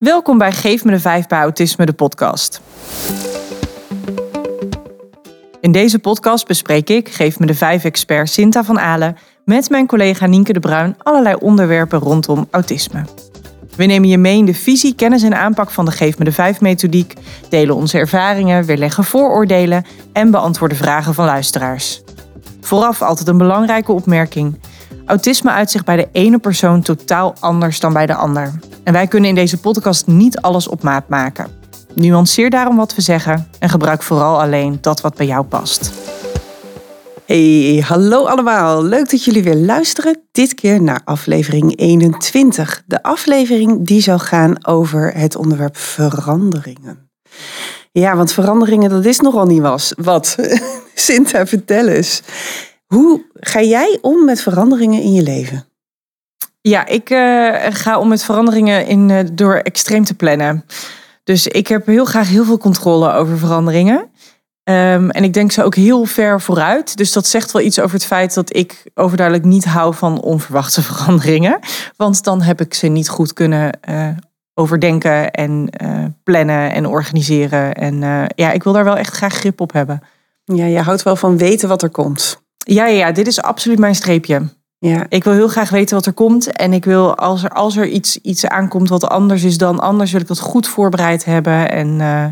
Welkom bij Geef me de 5 bij Autisme, de podcast. In deze podcast bespreek ik, Geef me de 5 expert Sinta van Alen, met mijn collega Nienke de Bruin allerlei onderwerpen rondom autisme. We nemen je mee in de visie, kennis en aanpak van de Geef me de 5 methodiek, delen onze ervaringen, weerleggen vooroordelen en beantwoorden vragen van luisteraars. Vooraf altijd een belangrijke opmerking. Autisme uit zich bij de ene persoon totaal anders dan bij de ander. En wij kunnen in deze podcast niet alles op maat maken. Nuanceer daarom wat we zeggen en gebruik vooral alleen dat wat bij jou past. Hey, hallo allemaal. Leuk dat jullie weer luisteren. Dit keer naar aflevering 21. De aflevering die zal gaan over het onderwerp veranderingen. Ja, want veranderingen, dat is nogal niet was. Wat? Sinta, vertel eens. Hoe ga jij om met veranderingen in je leven? Ja, ik uh, ga om met veranderingen in, uh, door extreem te plannen. Dus ik heb heel graag heel veel controle over veranderingen. Um, en ik denk ze ook heel ver vooruit. Dus dat zegt wel iets over het feit dat ik overduidelijk niet hou van onverwachte veranderingen. Want dan heb ik ze niet goed kunnen uh, overdenken en plannen en organiseren. En ja, ik wil daar wel echt graag grip op hebben. Ja, je houdt wel van weten wat er komt. Ja, ja, ja, dit is absoluut mijn streepje. Ja. Ik wil heel graag weten wat er komt. En ik wil, als er, als er iets, iets aankomt wat anders is dan anders, wil ik dat goed voorbereid hebben. En uh,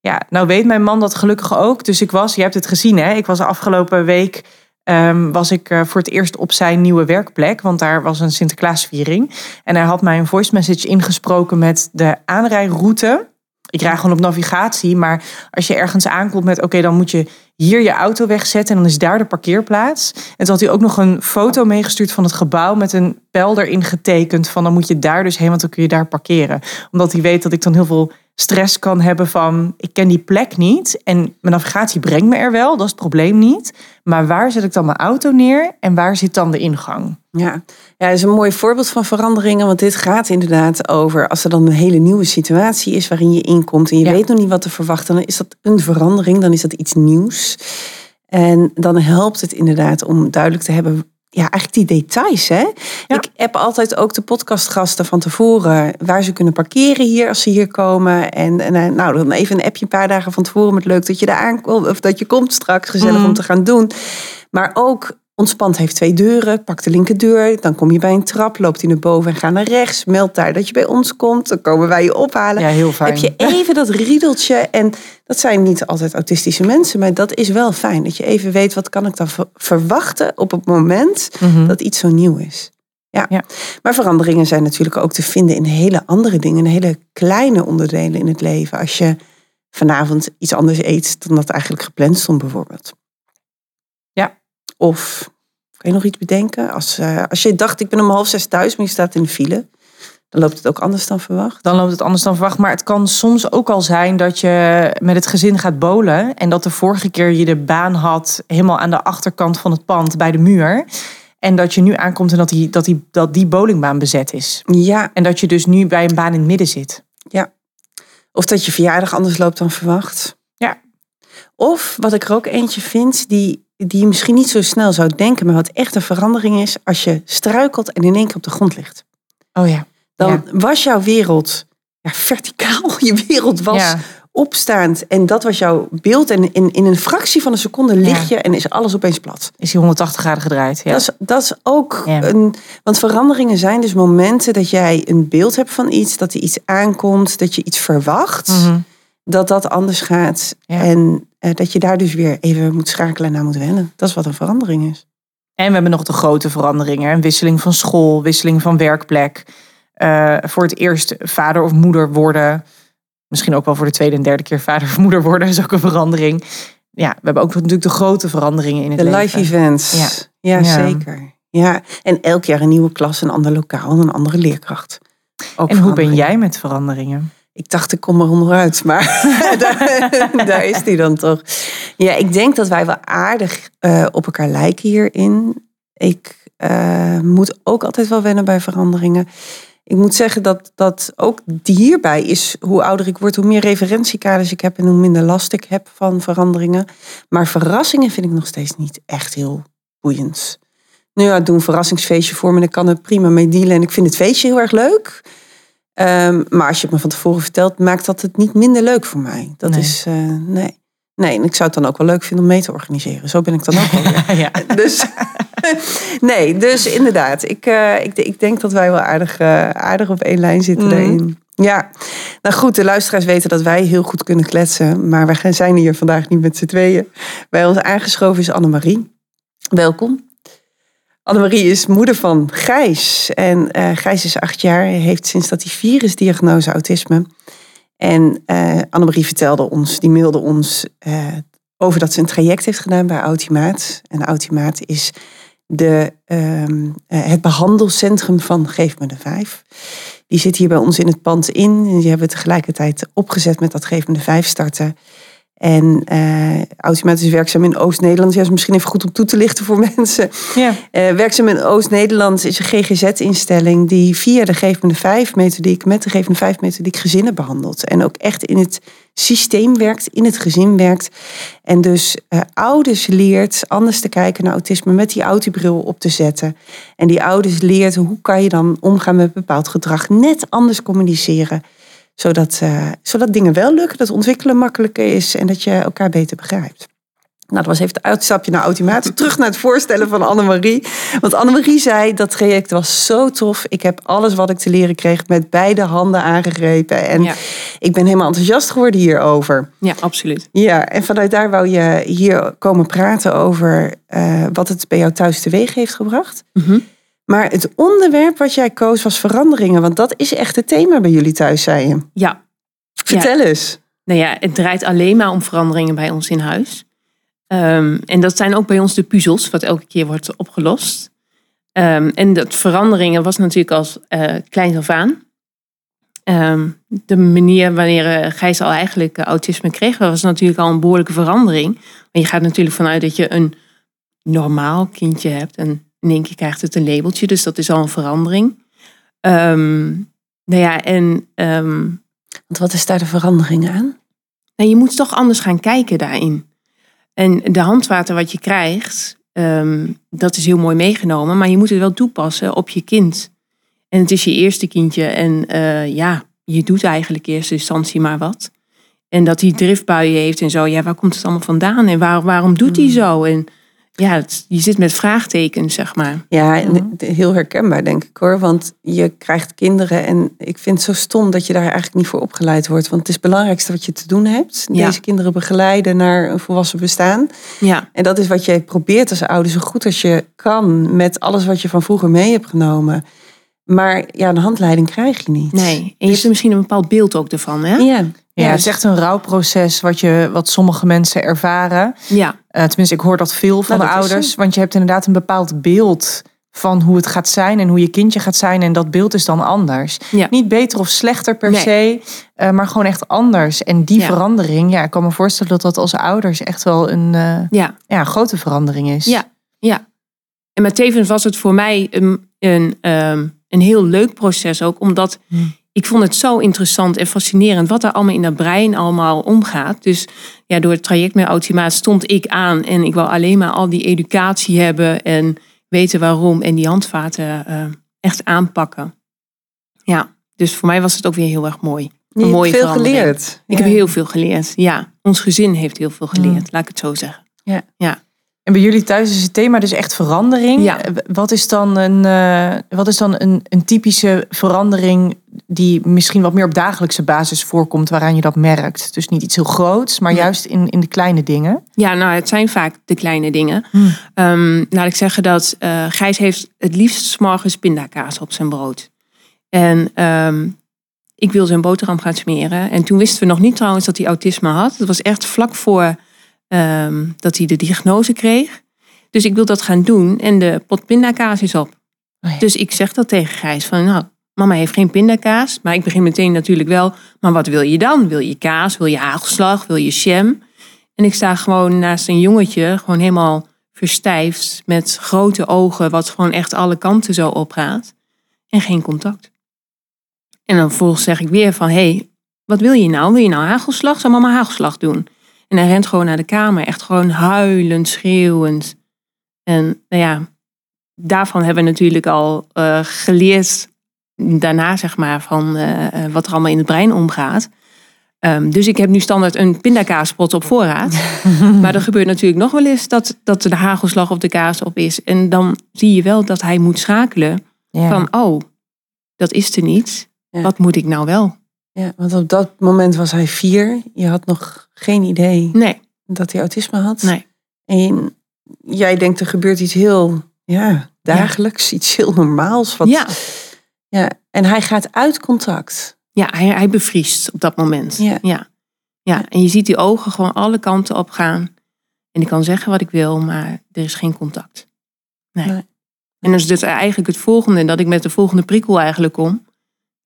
ja, nou weet mijn man dat gelukkig ook. Dus ik was, je hebt het gezien hè, ik was de afgelopen week um, was ik uh, voor het eerst op zijn nieuwe werkplek. Want daar was een Sinterklaasviering. En hij had mij een voice message ingesproken met de aanrijroute. Ik rij gewoon op navigatie, maar als je ergens aankomt met oké, dan moet je hier je auto wegzetten en dan is daar de parkeerplaats. En toen had hij ook nog een foto meegestuurd van het gebouw met een pijl erin getekend van dan moet je daar dus heen, want dan kun je daar parkeren. Omdat hij weet dat ik dan heel veel stress kan hebben van ik ken die plek niet en mijn navigatie brengt me er wel, dat is het probleem niet. Maar waar zet ik dan mijn auto neer en waar zit dan de ingang? Ja, ja dat is een mooi voorbeeld van veranderingen, want dit gaat inderdaad over als er dan een hele nieuwe situatie is waarin je inkomt en je weet nog niet wat te verwachten, dan is dat een verandering, dan is dat iets nieuws. En dan helpt het inderdaad om duidelijk te hebben ja, eigenlijk die details. Hè? Ik heb altijd ook de podcastgasten van tevoren waar ze kunnen parkeren hier als ze hier komen. En, en eh, nou, dan even een appje een paar dagen van tevoren met leuk dat je daar aankomt of dat je komt straks, gezellig om mm. te gaan doen. Maar ook Ontspant heeft twee deuren, pak de linkerdeur, dan kom je bij een trap, loopt hij naar boven en ga naar rechts. Meld daar dat je bij ons komt, dan komen wij je ophalen. Ja, heel fijn. Heb je even dat riedeltje en dat zijn niet altijd autistische mensen, maar dat is wel fijn. Dat je even weet wat kan ik dan verwachten op het moment mhm. dat iets zo nieuw is. Ja. ja. maar veranderingen zijn natuurlijk ook te vinden in hele andere dingen, in hele kleine onderdelen in het leven. Als je vanavond iets anders eet dan dat eigenlijk gepland stond bijvoorbeeld. Of kan je nog iets bedenken? Als, uh, als je dacht, ik ben om half zes thuis, maar je staat in de file. Dan loopt het ook anders dan verwacht. Dan loopt het anders dan verwacht. Maar het kan soms ook al zijn dat je met het gezin gaat bolen. En dat de vorige keer je de baan had helemaal aan de achterkant van het pand bij de muur. En dat je nu aankomt en dat die, dat die, dat die bowlingbaan bezet is. Ja. En dat je dus nu bij een baan in het midden zit. Ja. Of dat je verjaardag anders loopt dan verwacht. Ja. Of wat ik er ook eentje vind, die die je misschien niet zo snel zou denken, maar wat echt een verandering is als je struikelt en in één keer op de grond ligt. Oh ja. Dan was jouw wereld ja, verticaal, je wereld was opstaand en dat was jouw beeld. En in, in een fractie van een seconde lig je en is alles opeens plat. Is je 180 graden gedraaid. Ja. Dat, is, dat is ook een. Want veranderingen zijn dus momenten dat jij een beeld hebt van iets, dat er iets aankomt, dat je iets verwacht. Mhm dat dat anders gaat. En dat je daar dus weer even moet schakelen en naar moet wennen. Dat is wat een verandering is. En we hebben nog de grote veranderingen. Een wisseling van school, wisseling van werkplek. Uh, voor het eerst vader of moeder worden. Misschien ook wel voor de tweede en derde keer vader of moeder worden is ook een verandering. Ja, we hebben ook natuurlijk de grote veranderingen in het de leven. De live events. Ja. ja. zeker. Ja, en elk jaar een nieuwe klas, een ander lokaal, een andere leerkracht. Ook en hoe ben jij met veranderingen? Ik dacht, ik kom er onderuit, maar daar, daar, is die dan toch. Ja, ik denk dat wij wel aardig uh, op elkaar lijken hierin. Ik uh, moet ook altijd wel wennen bij veranderingen. Ik moet zeggen dat, dat ook hierbij is, hoe ouder ik word, hoe meer referentiekaders ik heb en hoe minder last ik heb van veranderingen. Maar verrassingen vind ik nog steeds niet echt heel boeiend. Nu ja, doe een verrassingsfeestje voor me ik kan er prima mee dealen en ik vind het feestje heel erg leuk. Ehm, maar als je het me van tevoren vertelt, maakt dat het niet minder leuk voor mij. Dat is, uh, nee. Nee, en ik zou het dan ook wel leuk vinden om mee te organiseren. Zo ben ik dan ook wel. ja. Dus, nee, dus inderdaad. Ik, uh, ik, ik, denk dat wij wel aardig, uh, aardig op één lijn zitten mm. daarin. Ja, nou goed, de luisteraars weten dat wij heel goed kunnen kletsen. Maar wij zijn hier vandaag niet met z'n tweeën. Bij ons aangeschoven is Annemarie. Welkom. Annemarie is moeder van Gijs. En uh, Gijs is acht jaar, heeft sinds dat hij vier diagnose autisme. En uh, Annemarie vertelde ons, die mailde ons uh, over dat ze een traject heeft gedaan bij Autimaat. En Autimaat is de, um, het behandelcentrum van Geef me de Vijf. Die zit hier bij ons in het pand in. En die hebben we tegelijkertijd opgezet met dat Geef me de Vijf starten. En uh, Automaat is werkzaam in Oost-Nederland. Ja, is misschien even goed om toe te lichten voor mensen. Ja. Uh, werkzaam in Oost-Nederland is een GGZ-instelling die via de Gevende Vijf methodiek, met de Gevende Vijf methodiek gezinnen behandelt. En ook echt in het systeem werkt, in het gezin werkt. En dus uh, ouders leert anders te kijken naar autisme met die autibril op te zetten. En die ouders leert hoe kan je dan omgaan met bepaald gedrag, net anders communiceren zodat, uh, zodat dingen wel lukken, dat ontwikkelen makkelijker is en dat je elkaar beter begrijpt. Nou, dat was even het uitstapje naar automaat. Terug naar het voorstellen van Annemarie. Want Annemarie zei, dat traject was zo tof. Ik heb alles wat ik te leren kreeg met beide handen aangegrepen. En ik ben helemaal enthousiast geworden hierover. Ja, absoluut. Ja, en vanuit daar wou je hier komen praten over uh, wat het bij jou thuis teweeg heeft gebracht. Mm maar het onderwerp wat jij koos was veranderingen. Want dat is echt het thema bij jullie thuis, zei je. Ja. Vertel eens. Nou ja, het draait alleen maar om veranderingen bij ons in huis. Um, en dat zijn ook bij ons de puzzels, wat elke keer wordt opgelost. Um, en dat veranderingen was natuurlijk als uh, kleins af aan. Um, de manier wanneer uh, Gijs al eigenlijk uh, autisme kreeg, was natuurlijk al een behoorlijke verandering. Maar je gaat natuurlijk vanuit dat je een normaal kindje hebt, een in één keer krijgt het een labeltje, dus dat is al een verandering. Um, nou ja, en. Um, Want wat is daar de verandering aan? Nou, je moet toch anders gaan kijken daarin. En de handwater wat je krijgt, um, dat is heel mooi meegenomen, maar je moet het wel toepassen op je kind. En het is je eerste kindje en uh, ja, je doet eigenlijk in eerste instantie maar wat. En dat hij driftbuien heeft en zo, ja, waar komt het allemaal vandaan en waar, waarom doet hij hmm. zo? En ja, je zit met vraagtekens, zeg maar. Ja, heel herkenbaar denk ik hoor. Want je krijgt kinderen en ik vind het zo stom dat je daar eigenlijk niet voor opgeleid wordt. Want het is het belangrijkste wat je te doen hebt. Deze kinderen begeleiden naar een volwassen bestaan. Ja. En dat is wat je probeert als ouder zo goed als je kan. Met alles wat je van vroeger mee hebt genomen. Maar ja, een handleiding krijg je niet. Nee, en je dus... hebt er misschien een bepaald beeld ook ervan, hè? Ja. Ja, het is echt een rouwproces wat, je, wat sommige mensen ervaren. Ja. Uh, tenminste, ik hoor dat veel van nou, de ouders. Want je hebt inderdaad een bepaald beeld van hoe het gaat zijn en hoe je kindje gaat zijn. En dat beeld is dan anders. Ja. Niet beter of slechter per se, uh, maar gewoon echt anders. En die verandering, ja, ik kan me voorstellen dat dat als ouders echt wel een uh, ja. Ja, grote verandering is. Ja, ja. En met tevens was het voor mij een, een, um, een heel leuk proces ook, omdat hmm ik vond het zo interessant en fascinerend wat er allemaal in dat brein allemaal omgaat. Dus ja, door het traject met Automaat stond ik aan en ik wou alleen maar al die educatie hebben en weten waarom en die handvaten uh, echt aanpakken. Ja, dus voor mij was het ook weer heel erg mooi. Je hebt veel geleerd. Ik heb heel veel geleerd. Ja, ons gezin heeft heel veel geleerd, laat ik het zo zeggen. Ja. ja. En bij jullie thuis is het thema dus echt verandering. Ja. Wat is dan, een, uh, wat is dan een, een typische verandering die misschien wat meer op dagelijkse basis voorkomt, waaraan je dat merkt? Dus niet iets heel groots, maar juist in, in de kleine dingen. Ja, nou, het zijn vaak de kleine dingen. Um, laat ik zeggen dat uh, Gijs heeft het liefst s morgens pindakaas op zijn brood. En um, ik wil zijn boterham gaan smeren. En toen wisten we nog niet trouwens dat hij autisme had. Het was echt vlak voor um, dat hij de diagnose kreeg. Dus ik wil dat gaan doen en de pot pindakaas is op. Oh dus ik zeg dat tegen Gijs van nou, mama heeft geen pindakaas. Maar ik begin meteen natuurlijk wel, maar wat wil je dan? Wil je kaas? Wil je hagelslag? Wil je jam? En ik sta gewoon naast een jongetje, gewoon helemaal verstijfd, met grote ogen, wat gewoon echt alle kanten zo opgaat. En geen contact. En dan vervolgens zeg ik weer van, hé, hey, wat wil je nou? Wil je nou hagelslag? Zal mama hagelslag doen? En hij rent gewoon naar de kamer, echt gewoon huilend, schreeuwend. En nou ja, daarvan hebben we natuurlijk al uh, geleerd daarna, zeg maar, van eh, wat er allemaal in het brein omgaat. Ehm, dus ik heb nu standaard een pindakaaspot op voorraad. maar er gebeurt natuurlijk nog wel eens dat, dat de hagelslag of de kaas op is. En dan zie je wel dat hij moet schakelen van, oh, dat is er niet. Wat moet ik nou wel? Ja, want op dat moment was hij vier. Je had nog geen idee nee. dat hij autisme had. Nee. En jij denkt er gebeurt iets heel ja, dagelijks, iets heel normaals. Wat, ja. ja. En hij gaat uit contact. Ja, hij, hij bevriest op dat moment. Ja. ja. Ja, en je ziet die ogen gewoon alle kanten op gaan. En ik kan zeggen wat ik wil, maar er is geen contact. Nee. nee. En is dus eigenlijk het volgende, dat ik met de volgende prikkel eigenlijk kom.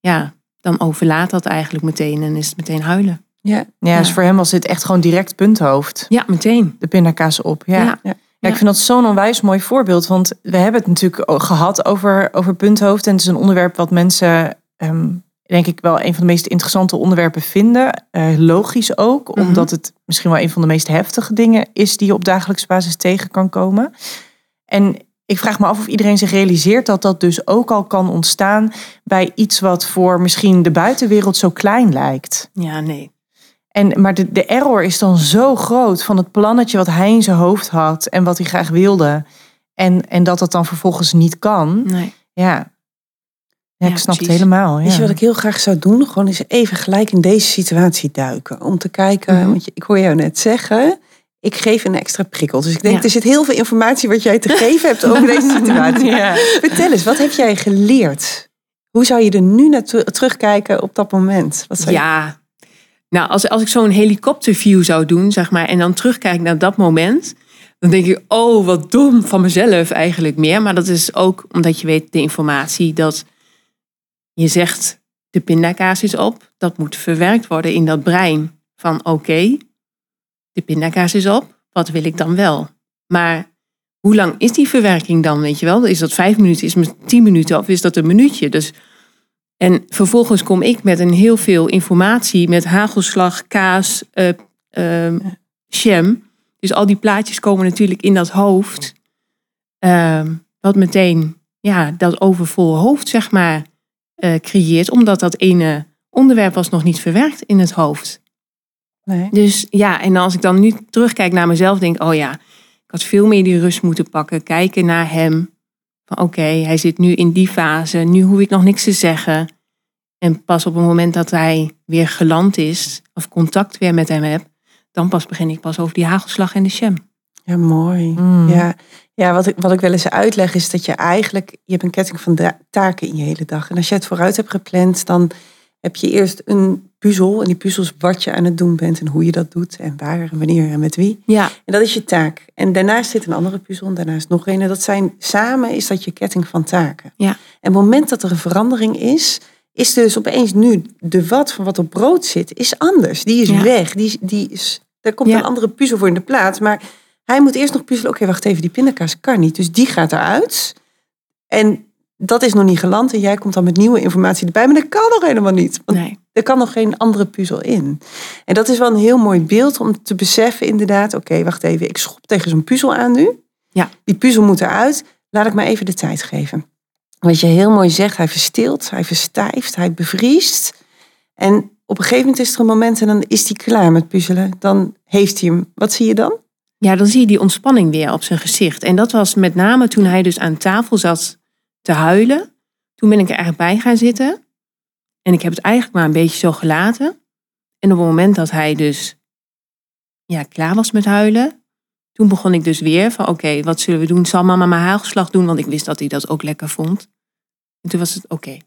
Ja, dan overlaat dat eigenlijk meteen en is het meteen huilen. Ja, ja, dus voor hem was dit echt gewoon direct punthoofd. Ja, meteen. De pindakaas op, ja. ja. Ja, ik vind dat zo'n onwijs mooi voorbeeld. Want we hebben het natuurlijk gehad over, over punthoofd. En het is een onderwerp wat mensen, ehm, denk ik, wel een van de meest interessante onderwerpen vinden. Uh, logisch ook, mhm. omdat het misschien wel een van de meest heftige dingen is die je op dagelijkse basis tegen kan komen. En ik vraag me af of iedereen zich realiseert dat dat dus ook al kan ontstaan bij iets wat voor misschien de buitenwereld zo klein lijkt. Ja, nee. En, maar de, de error is dan zo groot van het plannetje wat hij in zijn hoofd had en wat hij graag wilde. En, en dat dat dan vervolgens niet kan. Nee. Ja. Ja, ik snap het helemaal. Ja. Weet je wat ik heel graag zou doen? Gewoon eens even gelijk in deze situatie duiken. Om te kijken, mhm. want ik hoor jou net zeggen, ik geef een extra prikkel. Dus ik denk, er zit heel veel informatie wat jij te geven hebt over deze situatie. Ja. Vertel eens, wat heb jij geleerd? Hoe zou je er nu naar terugkijken op dat moment? Wat ja, nou, als, als ik zo'n helikopterview zou doen, zeg maar, en dan terugkijk naar dat moment, dan denk ik, oh, wat dom van mezelf eigenlijk meer. Maar dat is ook omdat je weet de informatie dat je zegt, de pindakaas is op. Dat moet verwerkt worden in dat brein van, oké, de pindakaas is op. Wat wil ik dan wel? Maar hoe lang is die verwerking dan, weet je wel? Is dat vijf minuten, is het tien minuten of is dat een minuutje? Dus en vervolgens kom ik met een heel veel informatie met hagelslag, kaas, uh, uh, jam. Dus al die plaatjes komen natuurlijk in dat hoofd. Uh, wat meteen ja, dat overvolle hoofd, zeg maar, uh, creëert. Omdat dat ene onderwerp was nog niet verwerkt in het hoofd. Nee. Dus ja, en als ik dan nu terugkijk naar mezelf, denk ik, oh ja, ik had veel meer die rust moeten pakken. Kijken naar hem. Van oké, hij zit nu in die fase. Nu hoef ik nog niks te zeggen. En pas op het moment dat hij weer geland is, of contact weer met hem heb, dan pas begin ik pas over die hagelslag en de sham. Ja, mooi. Mm. Ja, ja wat, ik, wat ik wel eens uitleg is dat je eigenlijk, je hebt een ketting van taken in je hele dag. En als je het vooruit hebt gepland, dan heb je eerst een puzzel. En die puzzels wat je aan het doen bent en hoe je dat doet. En waar en wanneer en met wie. Ja. En dat is je taak. En daarnaast zit een andere puzzel en daarnaast nog een. En dat zijn samen is dat je ketting van taken. Ja. En het moment dat er een verandering is, is dus opeens nu de wat van wat op brood zit, is anders. Die is weg. Die, die is, daar komt een andere puzzel voor in de plaats. Maar hij moet eerst nog puzzelen. Oké, wacht even, die pindakaas kan niet. Dus die gaat eruit. En dat is nog niet geland. En jij komt dan met nieuwe informatie erbij. Maar dat kan nog helemaal niet. Want nee. Er kan nog geen andere puzzel in. En dat is wel een heel mooi beeld om te beseffen inderdaad. Oké, wacht even. Ik schop tegen zo'n puzzel aan nu. Ja. Die puzzel moet eruit. Laat ik maar even de tijd geven. Wat je heel mooi zegt, hij verstilt, hij verstijft, hij bevriest. En op een gegeven moment is er een moment en dan is hij klaar met puzzelen. Dan heeft hij hem. Wat zie je dan? Ja, dan zie je die ontspanning weer op zijn gezicht. En dat was met name toen hij dus aan tafel zat te huilen. Toen ben ik er echt bij gaan zitten. En ik heb het eigenlijk maar een beetje zo gelaten. En op het moment dat hij dus ja, klaar was met huilen, toen begon ik dus weer van oké, wat zullen we doen? Zal mama mijn hagelslag doen? Want ik wist dat hij dat ook lekker vond. En toen was het oké.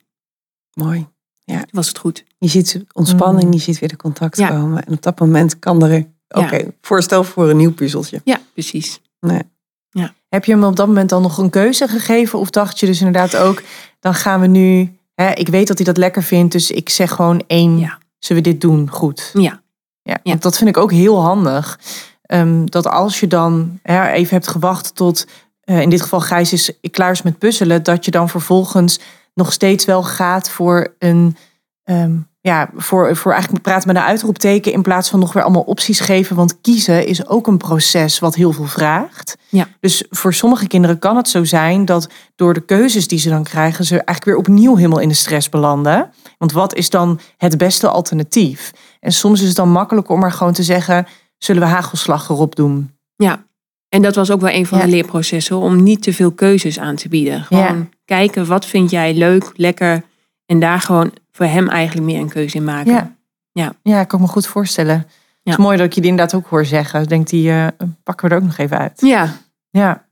Mooi. Ja. Toen was het goed. Je ziet ontspanning, mm. je ziet weer de contact komen. En op dat moment kan er, oké, voorstel voor een nieuw puzzeltje. Ja, precies. Nee. Ja. Heb je hem op dat moment dan nog een keuze gegeven? Of dacht je dus inderdaad ook, dan gaan we nu, hè, ik weet dat hij dat lekker vindt, dus ik zeg gewoon één, ja. zullen we dit doen? Goed. Ja. Ja, want dat vind ik ook heel handig. Um, dat als je dan hè, even hebt gewacht tot, uh, in dit geval Gijs is klaar is met puzzelen, dat je dan vervolgens nog steeds wel gaat voor een, um, ja, voor, voor eigenlijk praten met een uitroepteken in plaats van nog weer allemaal opties geven. Want kiezen is ook een proces wat heel veel vraagt. Ja. Dus voor sommige kinderen kan het zo zijn dat door de keuzes die ze dan krijgen, ze eigenlijk weer opnieuw helemaal in de stress belanden. Want wat is dan het beste alternatief? En soms is het dan makkelijker om maar gewoon te zeggen: zullen we hagelslag erop doen? Ja, en dat was ook wel een van de leerprocessen om niet te veel keuzes aan te bieden. Gewoon kijken wat vind jij leuk, lekker en daar gewoon voor hem eigenlijk meer een keuze in maken. Ja, ja. ja ik kan me goed voorstellen. Het is mooi dat ik je die inderdaad ook hoor zeggen. Ik denk, die uh, pakken we er ook nog even uit. Ja. ja.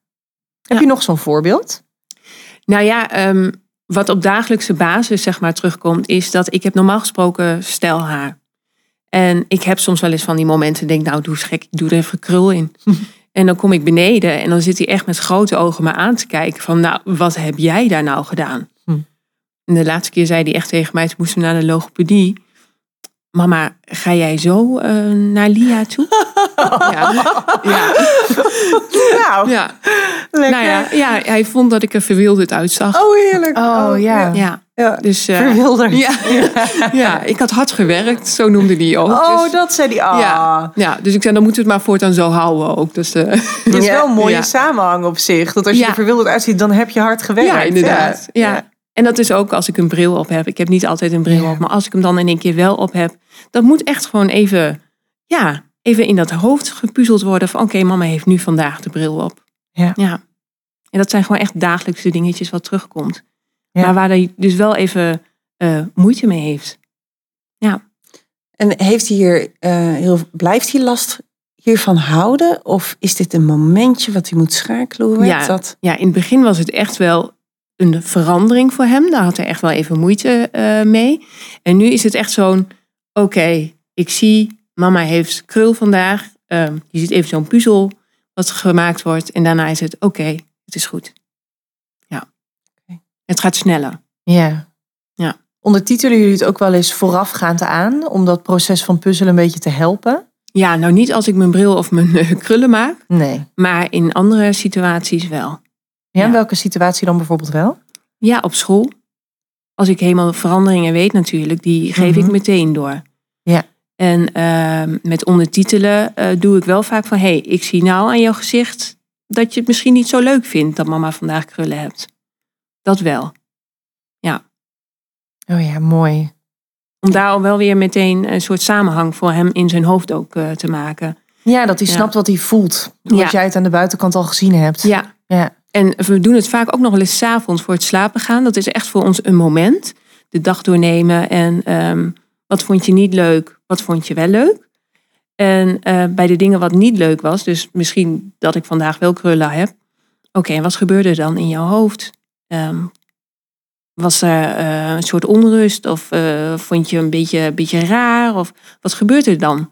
Heb je nog zo'n voorbeeld? Nou ja, ehm, wat op dagelijkse basis zeg maar terugkomt, is dat ik heb normaal gesproken stijlhaar. En ik heb soms wel eens van die momenten, denk nou doe gek, doe er even krul in. en dan kom ik beneden en dan zit hij echt met grote ogen me aan te kijken van nou, wat heb jij daar nou gedaan? En de laatste keer zei hij echt tegen mij, toen moesten we naar de logopedie. Mama, ga jij zo uh, naar Lia toe? ja. ja. Nou, ja. Nou ja, ja, hij vond dat ik er verwilderd uitzag. Oh, heerlijk. Oh, oh ja. ja. Ja. Dus, uh, Verwilderd. Ja, ja, ik had hard gewerkt, zo noemde hij ook. Oh, dus, dat zei hij. Ja, ja, dus ik zei, dan moeten we het maar voortaan zo houden ook. Dus, uh, het is wel een mooie samenhang op zich. Dat als je er verwilderd uitziet, dan heb je hard gewerkt. Ja, inderdaad. ja. En dat is ook als ik een bril op heb. Ik heb niet altijd een bril op, maar als ik hem dan in één keer wel op heb, dat moet echt gewoon even, ja, even in dat hoofd gepuzzeld worden van oké, mama heeft nu vandaag de bril op. Ja. ja. En dat zijn gewoon echt dagelijkse dingetjes wat terugkomt. Maar waar hij dus wel even uh, moeite mee heeft. Ja. En heeft hij hier, uh, heel, blijft hij last hiervan houden? Of is dit een momentje wat hij moet schakelen? Hoe ja, dat? Ja, in het begin was het echt wel een verandering voor hem. Daar had hij echt wel even moeite uh, mee. En nu is het echt zo'n, oké, ik zie, mama heeft krul vandaag. Uh, je ziet even zo'n puzzel wat gemaakt wordt. En daarna is het, oké, het is goed. Ja. Okay. Het gaat sneller. Ja. Ja. Ondertitelen jullie het ook wel eens voorafgaand aan, om dat proces van puzzelen een beetje te helpen? Ja, nou niet als ik mijn bril of mijn uh, krullen maak. Nee. Maar in andere situaties wel. Ja, in welke situatie dan bijvoorbeeld wel? Ja, op school. Als ik helemaal veranderingen weet natuurlijk, die geef ik mhm. meteen door. Ja. En uh, met ondertitelen uh, doe ik wel vaak van... hé, hey, ik zie nou aan jouw gezicht dat je het misschien niet zo leuk vindt... dat mama vandaag krullen hebt. Dat wel. Ja. Oh ja, mooi. Om daar al wel weer meteen een soort samenhang voor hem in zijn hoofd ook uh, te maken. Ja, dat hij snapt wat hij voelt. Wat ja. jij het aan de buitenkant al gezien hebt. Ja. ja. En we doen het vaak ook nog wel eens avonds voor het slapen gaan. Dat is echt voor ons een moment. De dag doornemen en um, wat vond je niet leuk, wat vond je wel leuk. En uh, bij de dingen wat niet leuk was, dus misschien dat ik vandaag wel krullen heb. Oké, en wat gebeurde er dan in jouw hoofd? Um, was er uh, een soort onrust of uh, vond je een beetje, beetje raar? Of wat gebeurt er dan?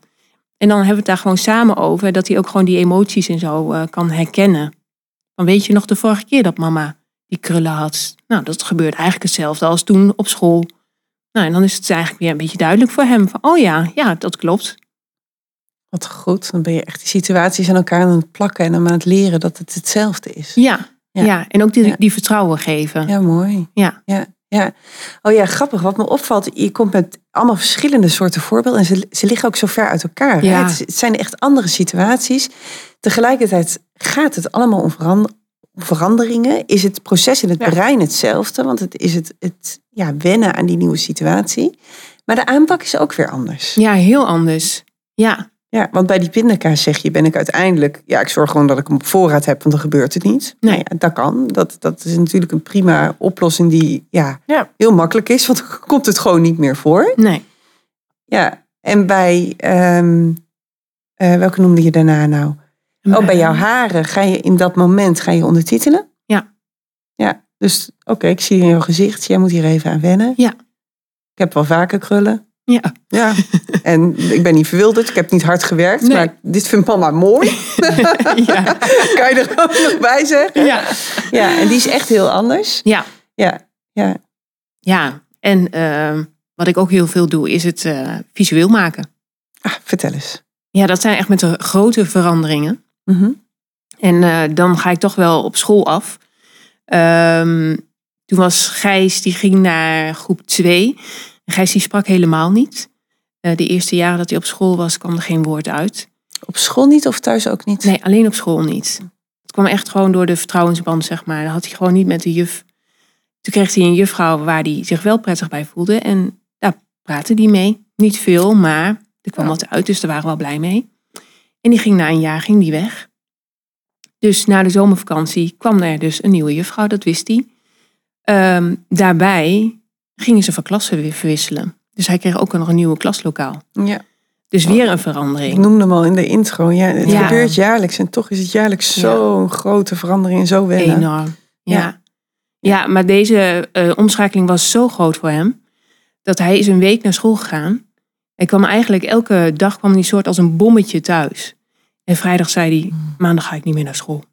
En dan hebben we het daar gewoon samen over, dat hij ook gewoon die emoties en zo kan herkennen. Dan weet je nog de vorige keer dat mama die krullen had. Nou, dat gebeurt eigenlijk hetzelfde als toen op school. Nou, en dan is het eigenlijk weer een beetje duidelijk voor hem. Van, oh ja, ja, dat klopt. Wat goed. Dan ben je echt die situaties aan elkaar aan het plakken en aan het leren dat het hetzelfde is. Ja, ja. en ook die, die vertrouwen geven. Ja, mooi. Ja. ja. Ja. Oh ja, grappig. Wat me opvalt, je komt met allemaal verschillende soorten voorbeelden. En ze, ze liggen ook zo ver uit elkaar. Ja. Het, het, zijn echt andere situaties. Tegelijkertijd gaat het allemaal om veranderingen. Is het proces in het brein hetzelfde? Want het is het, het ja, wennen aan die nieuwe situatie. Maar de aanpak is ook weer anders. Ja, heel anders. Ja. Ja, want bij die pindakaas zeg je, ben ik uiteindelijk, ja, ik zorg gewoon dat ik hem op voorraad heb, want dan gebeurt het niet. Nee, ja, dat kan. Dat, dat is natuurlijk een prima oplossing die ja, ja, heel makkelijk is, want dan komt het gewoon niet meer voor. Nee. Ja, en bij, um, uh, welke noemde je daarna nou? Oh, bij jouw haren ga je in dat moment ga je ondertitelen? Ja. Ja, dus oké, ik zie in jouw gezicht, jij moet hier even aan wennen. Ja. Ik heb wel vaker krullen. Ja. ja. En ik ben niet verwilderd, ik heb niet hard gewerkt, nee. maar dit vindt mama mooi. ja. kan je er ook nog bij zeggen? Ja. Ja, en die is echt heel anders. Ja. Ja. Ja. Ja, en uh, wat ik ook heel veel doe, is het uh, visueel maken. Ah, vertel eens. Ja, dat zijn echt met de grote veranderingen. Mm -hmm. En uh, dan ga ik toch wel op school af. Um, toen was Gijs, die ging naar groep 2. Gijs die sprak helemaal niet. Uh, de eerste jaren dat hij op school was, kwam er geen woord uit. Op school niet of thuis ook niet? Nee, alleen op school niet. Het kwam echt gewoon door de vertrouwensband, zeg maar. Dat had hij gewoon niet met de juf. Toen kreeg hij een juffrouw waar hij zich wel prettig bij voelde. En daar praatte hij mee. Niet veel, maar er kwam wat uit, dus daar waren we wel blij mee. En die ging na een jaar ging die weg. Dus na de zomervakantie kwam er dus een nieuwe juffrouw, dat wist hij. Ehm, daarbij gingen ze van klassen weer verwisselen. Dus hij kreeg ook nog een nieuwe klaslokaal. Ja. Dus weer een verandering. Ik noemde hem al in de intro. Ja, het gebeurt jaarlijks en toch is het jaarlijks zo'n grote verandering en zo wennen. Enorm. Ja. ja. maar deze uh, omschakeling was zo groot voor hem dat hij is een week naar school gegaan. Hij kwam eigenlijk elke dag kwam hij soort als een bommetje thuis. En vrijdag zei hij: maandag ga ik niet meer naar school.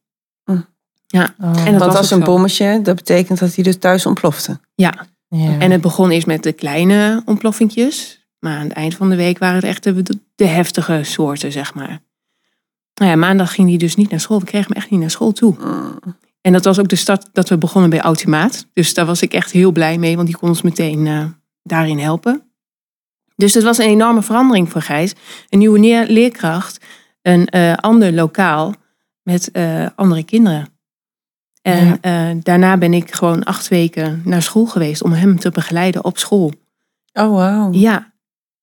Mm. Ja. Oh. En dat was, een bommetje. Dat betekent dat hij dus thuis ontplofte. Ja. Ja. En het begon eerst met de kleine ontploffingjes. Maar aan het eind van de week waren het echt de, de heftige soorten, zeg maar. Nou ja, maandag ging hij dus niet naar school. We kregen hem echt niet naar school toe. Mm. En dat was ook de start dat we begonnen bij Automaat. Dus daar was ik echt heel blij mee, want die kon ons meteen uh, daarin helpen. Dus het was een enorme verandering voor Gijs. Een nieuwe leerkracht, een uh, ander lokaal met uh, andere kinderen. En ja. daarna ben ik gewoon acht weken naar school geweest om hem te begeleiden op school. Oh, wow. Ja,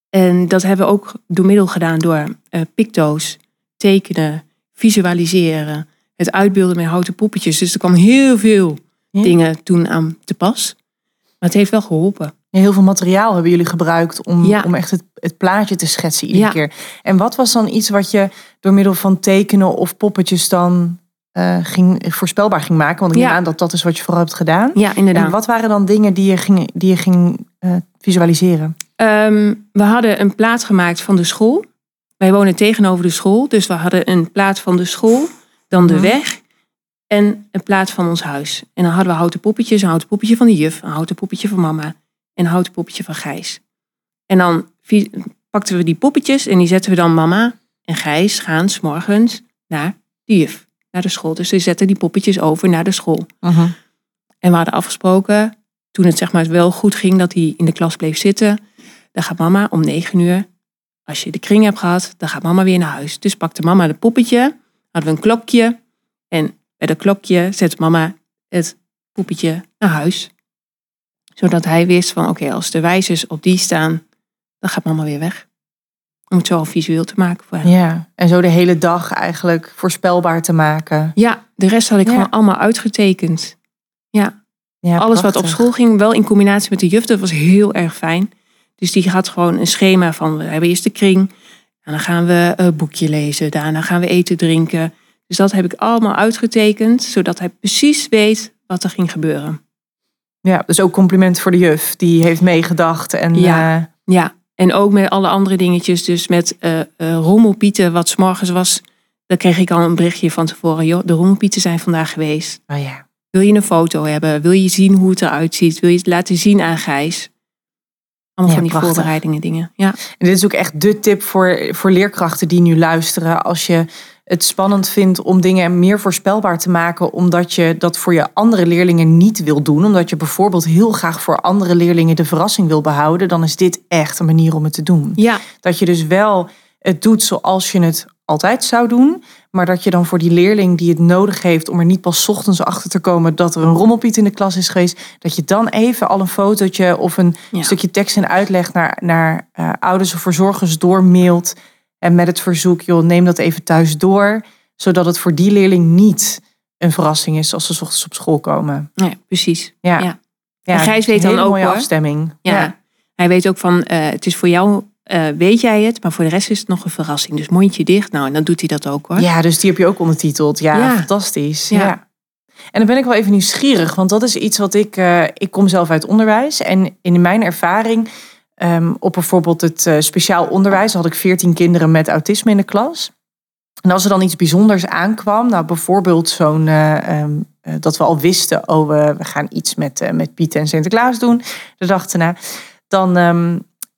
en dat hebben we ook door middel gedaan door uh, picto's, tekenen, visualiseren, het uitbeelden met houten poppetjes. Dus er kwam heel veel dingen toen aan te pas. Maar het heeft wel geholpen. Heel veel materiaal hebben jullie gebruikt om, om echt het, het plaatje te schetsen iedere keer. En wat was dan iets wat je door middel van tekenen of poppetjes dan uh, ging, voorspelbaar ging maken? Want ik neem aan dat dat is wat je vooral hebt gedaan. Ja, inderdaad. En wat waren dan dingen die je ging, die je ging uh, visualiseren? Ehm, we hadden een plaat gemaakt van de school. Wij wonen tegenover de school, dus we hadden een plaat van de school, dan de mhm. weg en een plaat van ons huis. En dan hadden we houten poppetjes, een houten poppetje van de juf, een houten poppetje van mama en een houten poppetje van Gijs. En dan pakten we die poppetjes en die zetten we dan mama en Gijs gaan s morgens naar de juf, naar de school. Dus ze zetten die poppetjes over naar de school. En we hadden afgesproken, toen het zeg maar wel goed ging dat hij in de klas bleef zitten, dan gaat mama om negen uur, als je de kring hebt gehad, dan gaat mama weer naar huis. Dus pakte mama het poppetje, hadden we een klokje. En bij dat klokje zette mama het poppetje naar huis. Zodat hij wist van oké, als de wijzers op die staan, dan gaat mama weer weg. Om het zo al visueel te maken voor hem. Ja, en zo de hele dag eigenlijk voorspelbaar te maken. Ja, de rest had ik gewoon allemaal uitgetekend. Ja. ja Alles wat op school ging, wel in combinatie met de juf, dat was heel erg fijn. Dus die gaat gewoon een schema van, we hebben eerst de kring. En dan gaan we een boekje lezen. Daarna gaan we eten, drinken. Dus dat heb ik allemaal uitgetekend, zodat hij precies weet wat er ging gebeuren. Ja, dus ook compliment voor de juf. Die heeft meegedacht. En, ja, uh... ja, en ook met alle andere dingetjes. Dus met uh, uh, rommelpieten, wat s'morgens was. Dan kreeg ik al een berichtje van tevoren. Joh, de rommelpieten zijn vandaag geweest. Oh ja. Wil je een foto hebben? Wil je zien hoe het eruit ziet? Wil je het laten zien aan Gijs? Allemaal van die voorbereidingen dingen. Ja. En dit is ook echt de tip voor, voor leerkrachten die nu luisteren. Als je het spannend vindt om dingen meer voorspelbaar te maken, omdat je dat voor je andere leerlingen niet wil doen, omdat je bijvoorbeeld heel graag voor andere leerlingen de verrassing wil behouden, dan is dit echt een manier om het te doen. Ja. Dat je dus wel het doet zoals je het altijd zou doen. Maar dat je dan voor die leerling die het nodig heeft om er niet pas ochtends achter te komen dat er een rommelpiet in de klas is geweest, dat je dan even al een fotootje of een stukje tekst en uitleg naar, naar uh, ouders of verzorgers doormailt. En met het verzoek, joh, neem dat even thuis door. Zodat het voor die leerling niet een verrassing is als ze ochtends op school komen. Ja, precies. Ja. ja. en Gijs weet dan ook. mooie afstemming. Ja. Hij weet ook van, uh, het is voor jou uh, weet jij het, maar voor de rest is het nog een verrassing. Dus mondje dicht. Nou, en dan doet hij dat ook hoor. Ja, dus die heb je ook ondertiteld. Ja, fantastisch. Ja. En dan ben ik wel even nieuwsgierig, want dat is iets wat ik. Uh, ik kom zelf uit onderwijs. En in mijn ervaring, um, op bijvoorbeeld het uh, speciaal onderwijs, had ik veertien kinderen met autisme in de klas. En als er dan iets bijzonders aankwam, nou bijvoorbeeld zo'n. Um, dat we al wisten, oh, we, gaan iets met, met Piet en Sinterklaas doen, de dag erna. Dan,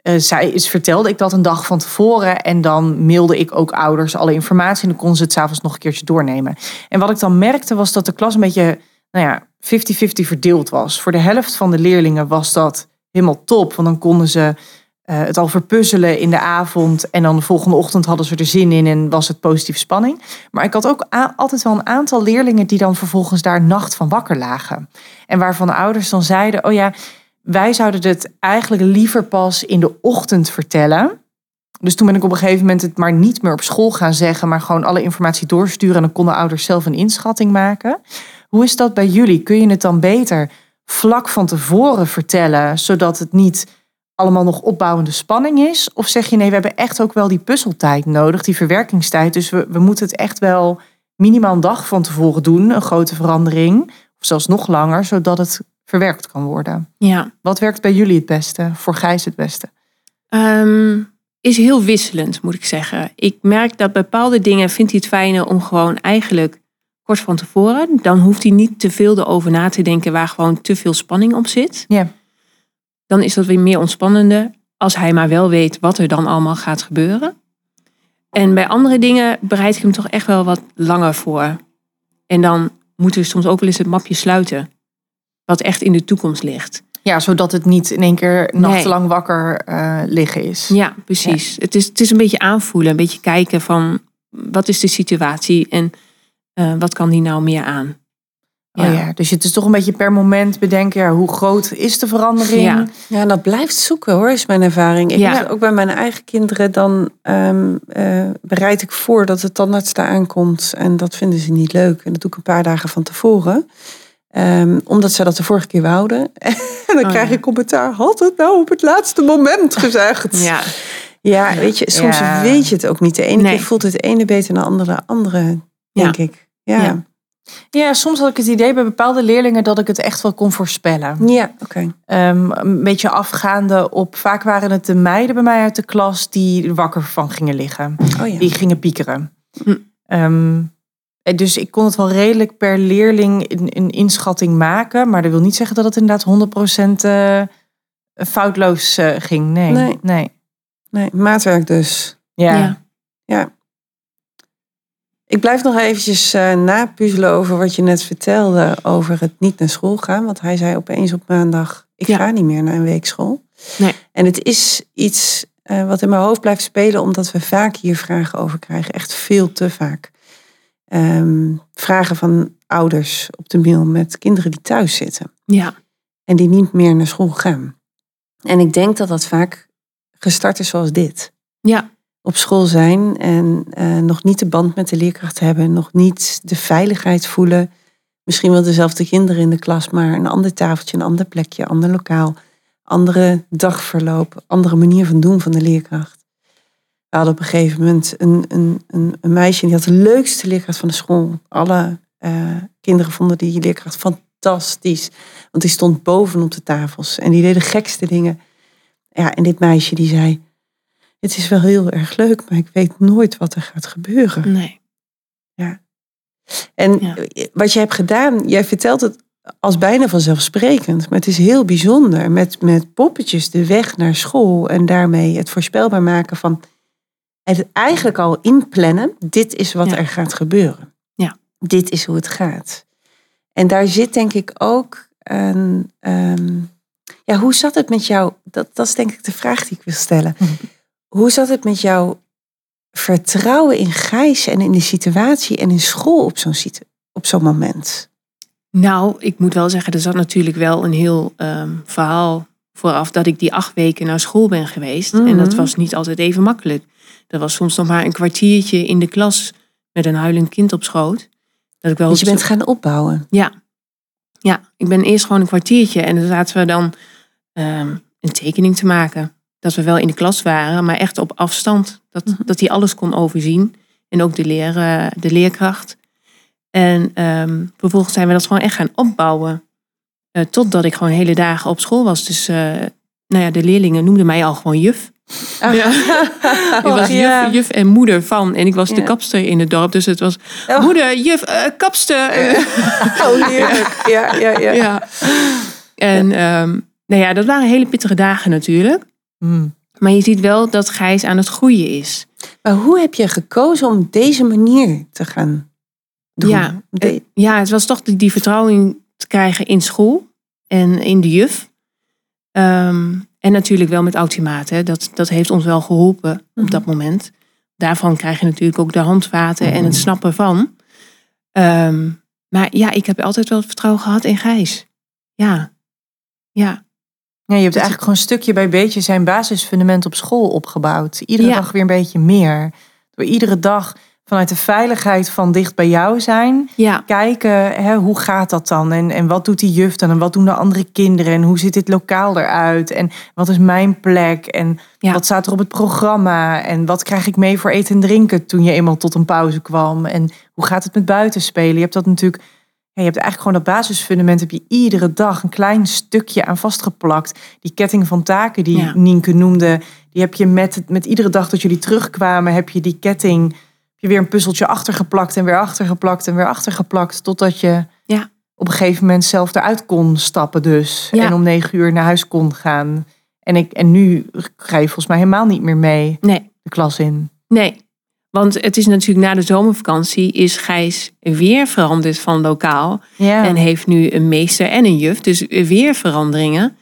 uh, zij is, vertelde ik dat een dag van tevoren. En dan mailde ik ook ouders alle informatie. En dan konden ze het s'avonds nog een keertje doornemen. En wat ik dan merkte was dat de klas een beetje nou ja, 50-50 verdeeld was. Voor de helft van de leerlingen was dat helemaal top. Want dan konden ze uh, het al verpuzzelen in de avond. En dan de volgende ochtend hadden ze er zin in en was het positieve spanning. Maar ik had ook altijd wel een aantal leerlingen die dan vervolgens daar nacht van wakker lagen. En waarvan de ouders dan zeiden: Oh ja, wij zouden het eigenlijk liever pas in de ochtend vertellen. Dus toen ben ik op een gegeven moment het maar niet meer op school gaan zeggen, maar gewoon alle informatie doorsturen. En dan konden ouders zelf een inschatting maken. Hoe is dat bij jullie? Kun je het dan beter vlak van tevoren vertellen, zodat het niet allemaal nog opbouwende spanning is? Of zeg je nee, we hebben echt ook wel die puzzeltijd nodig, die verwerkingstijd. Dus we, we moeten het echt wel minimaal een dag van tevoren doen, een grote verandering. Of zelfs nog langer, zodat het verwerkt kan worden. Ja. Wat werkt bij jullie het beste? Voor Gijs het beste? Um, is heel wisselend, moet ik zeggen. Ik merk dat bepaalde dingen vindt hij het fijner om gewoon eigenlijk kort van tevoren. Dan hoeft hij niet te veel erover na te denken waar gewoon te veel spanning op zit. Ja. Dan is dat weer meer ontspannende. Als hij maar wel weet wat er dan allemaal gaat gebeuren. En bij andere dingen bereid ik hem toch echt wel wat langer voor. En dan moeten we soms ook wel eens het mapje sluiten. Wat echt in de toekomst ligt. Ja, zodat het niet in één keer nachtenlang wakker uh, liggen is. Ja, precies. Het, is, het is een beetje aanvoelen, een beetje kijken van wat is de situatie en uh, wat kan die nou meer aan. Ja. Oh ja, dus het is toch een beetje per moment bedenken, ja, hoe groot is de verandering? Ja, ja dat blijft zoeken hoor, is mijn ervaring. Ik ja. ook bij mijn eigen kinderen, dan um, uh, bereid ik voor dat het tandarts daar aankomt. En dat vinden ze niet leuk. En dat doe ik een paar dagen van tevoren. Um, omdat ze dat de vorige keer wouden. en dan oh, krijg je commentaar. Had het nou op het laatste moment gezegd? ja. Ja, weet je, soms weet je het ook niet. De ene keer voelt het ene beter dan de andere, andere denk ik. Ja. ja. soms had ik het idee bij bepaalde leerlingen dat ik het echt wel kon voorspellen. Ja, oké. Um, een beetje afgaande op, vaak waren het de meiden bij mij uit de klas die wakker van gingen liggen. Oh, ja. Die gingen piekeren. Hm. Um, eh, dus ik kon het wel redelijk per leerling een, inschatting maken. Maar dat wil niet zeggen dat het inderdaad 100% uh, eh, foutloos uh, ging. Nee. nee. nee. Nee, maatwerk dus. Ja. ja. ja. Ik blijf nog eventjes uh, napuzzelen over wat je net vertelde over het niet naar school gaan. Want hij zei opeens op maandag, ik ga niet meer naar een weekschool. Nee. En het is iets uh, wat in mijn hoofd blijft spelen, omdat we vaak hier vragen over krijgen. Echt veel te vaak. Um, vragen van ouders op de mail met kinderen die thuis zitten. Ja. En die niet meer naar school gaan. En ik denk dat dat vaak gestart is zoals dit. Ja. Op school zijn en uh, nog niet de band met de leerkracht hebben, nog niet de veiligheid voelen. Misschien wel dezelfde kinderen in de klas, maar een ander tafeltje, een ander plekje, ander lokaal, andere dagverloop, andere manier van doen van de leerkracht. We hadden op een gegeven moment een, een, een, een meisje die had de leukste leerkracht van de school. Alle uh, kinderen vonden die leerkracht fantastisch. Want die stond bovenop de tafels en die deed de gekste dingen. Ja, en dit meisje die zei, het is wel heel erg leuk, maar ik weet nooit wat er gaat gebeuren. Nee. Ja. En wat je hebt gedaan, jij vertelt het als bijna vanzelfsprekend, maar het is heel bijzonder. Met, met poppetjes de weg naar school en daarmee het voorspelbaar maken van het eigenlijk al inplannen. Dit is wat er gaat gebeuren. Ja. Dit is hoe het gaat. En daar zit denk ik ook een. Ehm, ja, hoe zat het met jou? Dat, dat is denk ik de vraag die ik wil stellen. Mhm. Hoe zat het met jouw vertrouwen in Gijs en in de situatie en in school op zo'n op zo'n moment? Nou, ik moet wel zeggen, er zat natuurlijk wel een heel ehm, verhaal vooraf dat ik die acht weken naar school ben geweest. En dat mhm. was niet altijd even makkelijk. Er was soms nog maar een kwartiertje in de klas met een huilend kind op schoot. Dat ik wel dus je bent gaan opbouwen? Ja. Ja, ik ben eerst gewoon een kwartiertje en dan zaten we dan ehm, een tekening te maken. Dat we wel in de klas waren, maar echt op afstand. Dat, mhm. dat hij alles kon overzien. En ook de, leer, de leerkracht. En ehm, vervolgens zijn we dat gewoon echt gaan opbouwen. Uh, totdat ik gewoon hele dagen op school was. Dus uh, nou ja, de leerlingen noemden mij al gewoon juf. Ah. Ja. ik was juf, juf, en moeder van. En ik was de kapster in het dorp. Dus het was oh. moeder, juf, uh, kapster. oh, heerlijk. Ja, ja, ja. ja. En um, nou ja, dat waren hele pittige dagen natuurlijk. Mm. Maar je ziet wel dat Gijs aan het groeien is. Maar hoe heb je gekozen om deze manier te gaan doen? Ja, de... ja het was toch die, die vertrouwing te krijgen in school en in de juf. Ehm, en natuurlijk wel met automaten. Dat, dat heeft ons wel geholpen op Mhm. dat moment. Daarvan krijg je natuurlijk ook de handvaten en het snappen van. Ehm, maar ja, ik heb altijd wel het vertrouwen gehad in Gijs. Ja. Ja. Ja, je hebt eigenlijk gewoon stukje bij beetje zijn basisfundament op school opgebouwd. Iedere Ja. dag weer een beetje meer. Door iedere dag vanuit de veiligheid van dicht bij jou zijn. Ja. Kijken, hè, hoe gaat dat dan? En, en wat doet die juf dan? En wat doen de andere kinderen? En hoe ziet dit lokaal eruit? En wat is mijn plek? En Ja. wat staat er op het programma? En wat krijg ik mee voor eten en drinken toen je eenmaal tot een pauze kwam? En hoe gaat het met buitenspelen? Je hebt dat natuurlijk... Je hebt eigenlijk gewoon dat basisfundament heb je iedere dag een klein stukje aan vastgeplakt. Die ketting van taken die Ja. Nienke noemde, die heb je met, met iedere dag dat jullie terugkwamen, heb je die ketting, heb je weer een puzzeltje achtergeplakt en weer achtergeplakt en weer achtergeplakt. Totdat je Ja. op een gegeven moment zelf eruit kon stappen dus. Ja. En om negen uur naar huis kon gaan. En, ik, en nu ga je volgens mij helemaal niet meer mee Nee. de klas in. Nee. Want het is natuurlijk na de zomervakantie is Gijs weer veranderd van lokaal. Ja. En heeft nu een meester en een juf. Dus weer veranderingen.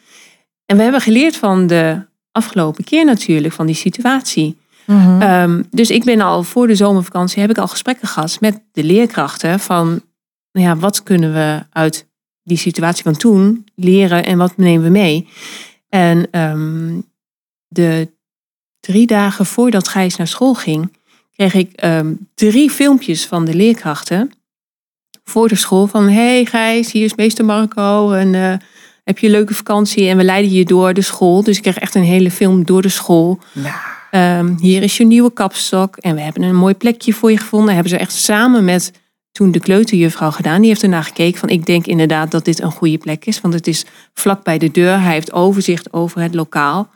En we hebben geleerd van de afgelopen keer natuurlijk, van die situatie. Mhm. Ehm, dus ik ben al voor de zomervakantie, heb ik al gesprekken gehad met de leerkrachten. Van, nou ja, wat kunnen we uit die situatie van toen leren en wat nemen we mee? En ehm, de drie dagen voordat Gijs naar school ging, kreeg ik ehm, drie filmpjes van de leerkrachten voor de school. Van, hey Gijs, hier is meester Marco en eh, heb je een leuke vakantie? En we leiden je door de school. Dus ik kreeg echt een hele film door de school. Ehm, hier is je nieuwe kapstok en we hebben een mooi plekje voor je gevonden. Hebben ze echt samen met toen de kleuterjuffrouw gedaan. Die heeft ernaar gekeken van ik denk inderdaad dat dit een goede plek is. Want het is vlak bij de deur. Hij heeft overzicht over het lokaal.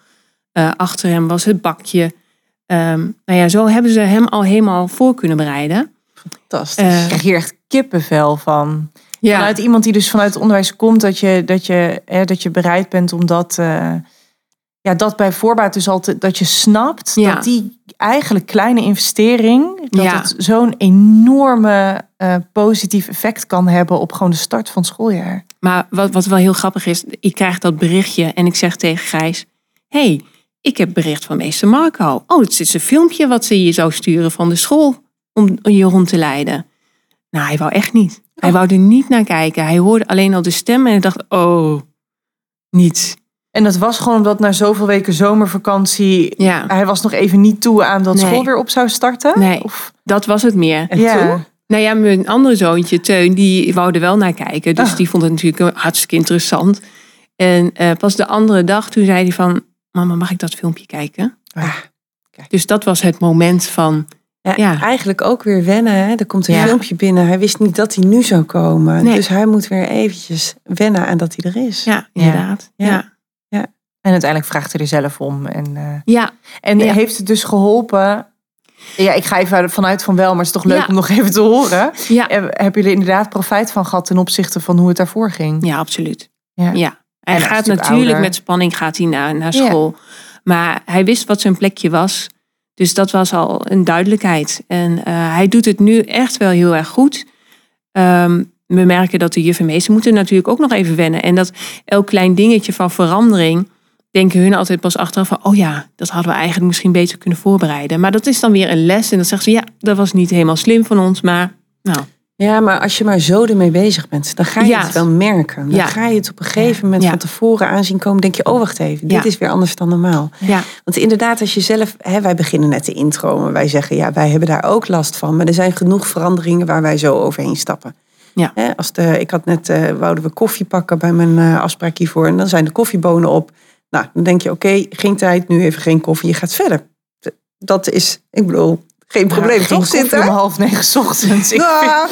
Eh, achter hem was het bakje. Ehm, nou ja, zo hebben ze hem al helemaal voor kunnen bereiden. Fantastisch. Eh, ik krijg hier echt kippenvel van. Ja, Vanuit iemand die dus vanuit het onderwijs komt, dat je, dat je, hè, dat je bereid bent om dat, eh, ja, dat bij voorbaat dus altijd, dat je snapt Ja. dat die eigenlijk kleine investering, dat Ja. het zo'n enorme eh, positief effect kan hebben op gewoon de start van het schooljaar. maar wat, wat wel heel grappig is, ik krijg dat berichtje en ik zeg tegen Gijs: hey, ik heb bericht van meester Marco. Oh, het is een filmpje wat ze je zou sturen van de school om je rond te leiden. Nou, hij wou echt niet. Hij wou er niet naar kijken. Hij hoorde alleen al de stem en hij dacht: oh, niet. En dat was gewoon omdat na zoveel weken zomervakantie, Ja, hij was nog even niet toe aan dat Nee. school weer op zou starten. Nee. Of, dat was het meer. En ja. toen? Nou ja, mijn andere zoontje, Teun, die wou er wel naar kijken. Dus Ah. die vond het natuurlijk hartstikke interessant. En eh, pas de andere dag, toen zei hij van... Mama, mag ik dat filmpje kijken? Ah, Dus dat was het moment van... Ja, Ja. Eigenlijk ook weer wennen. Hè? Er komt een Ja. filmpje binnen. Hij wist niet dat hij nu zou komen. Nee. Dus hij moet weer eventjes wennen aan dat hij er is. Ja, inderdaad. Ja. Ja, En uiteindelijk vraagt hij er zelf om. En, eh, ja. En Ja. heeft het dus geholpen? Ja, ik ga even vanuit van wel, maar het is toch leuk Ja. om nog even te horen. ja. Eh, Hebben jullie inderdaad profijt van gehad ten opzichte van hoe het daarvoor ging? ja absoluut. Ja. Ja. Hij gaat natuurlijk ouder. met spanning gaat hij naar, naar Ja. school. Maar hij wist wat zijn plekje was. Dus dat was al een duidelijkheid. En eh, hij doet het nu echt wel heel erg goed. Ehm, we merken dat de juf en meester moeten natuurlijk ook nog even wennen. En dat elk klein dingetje van verandering... denken hun altijd pas achteraf van... oh ja, dat hadden we eigenlijk misschien beter kunnen voorbereiden. Maar dat is dan weer een les. En dan zeggen ze, ja, dat was niet helemaal slim van ons. Maar nou, Ja, maar als je maar zo ermee bezig bent, dan ga je Ja. het wel merken. Dan Ja. ga je het op een gegeven moment Ja. van tevoren aanzien komen. Denk je, oh wacht even, dit is weer anders dan normaal. ja, Want inderdaad, als je zelf, hè, wij beginnen net de intro, maar wij zeggen, ja, wij hebben daar ook last van. Maar er zijn genoeg veranderingen waar wij zo overheen stappen. Ja. Hè, als de, ik had net, eh wouden we koffie pakken bij mijn eh, afspraak hiervoor. En dan zijn de koffiebonen op. Nou, dan denk je, oké, geen tijd, nu even geen koffie, je gaat verder. Dat is, ik bedoel, geen probleem, Ja, toch, koffie om half negen 's ochtends. Ik Nou,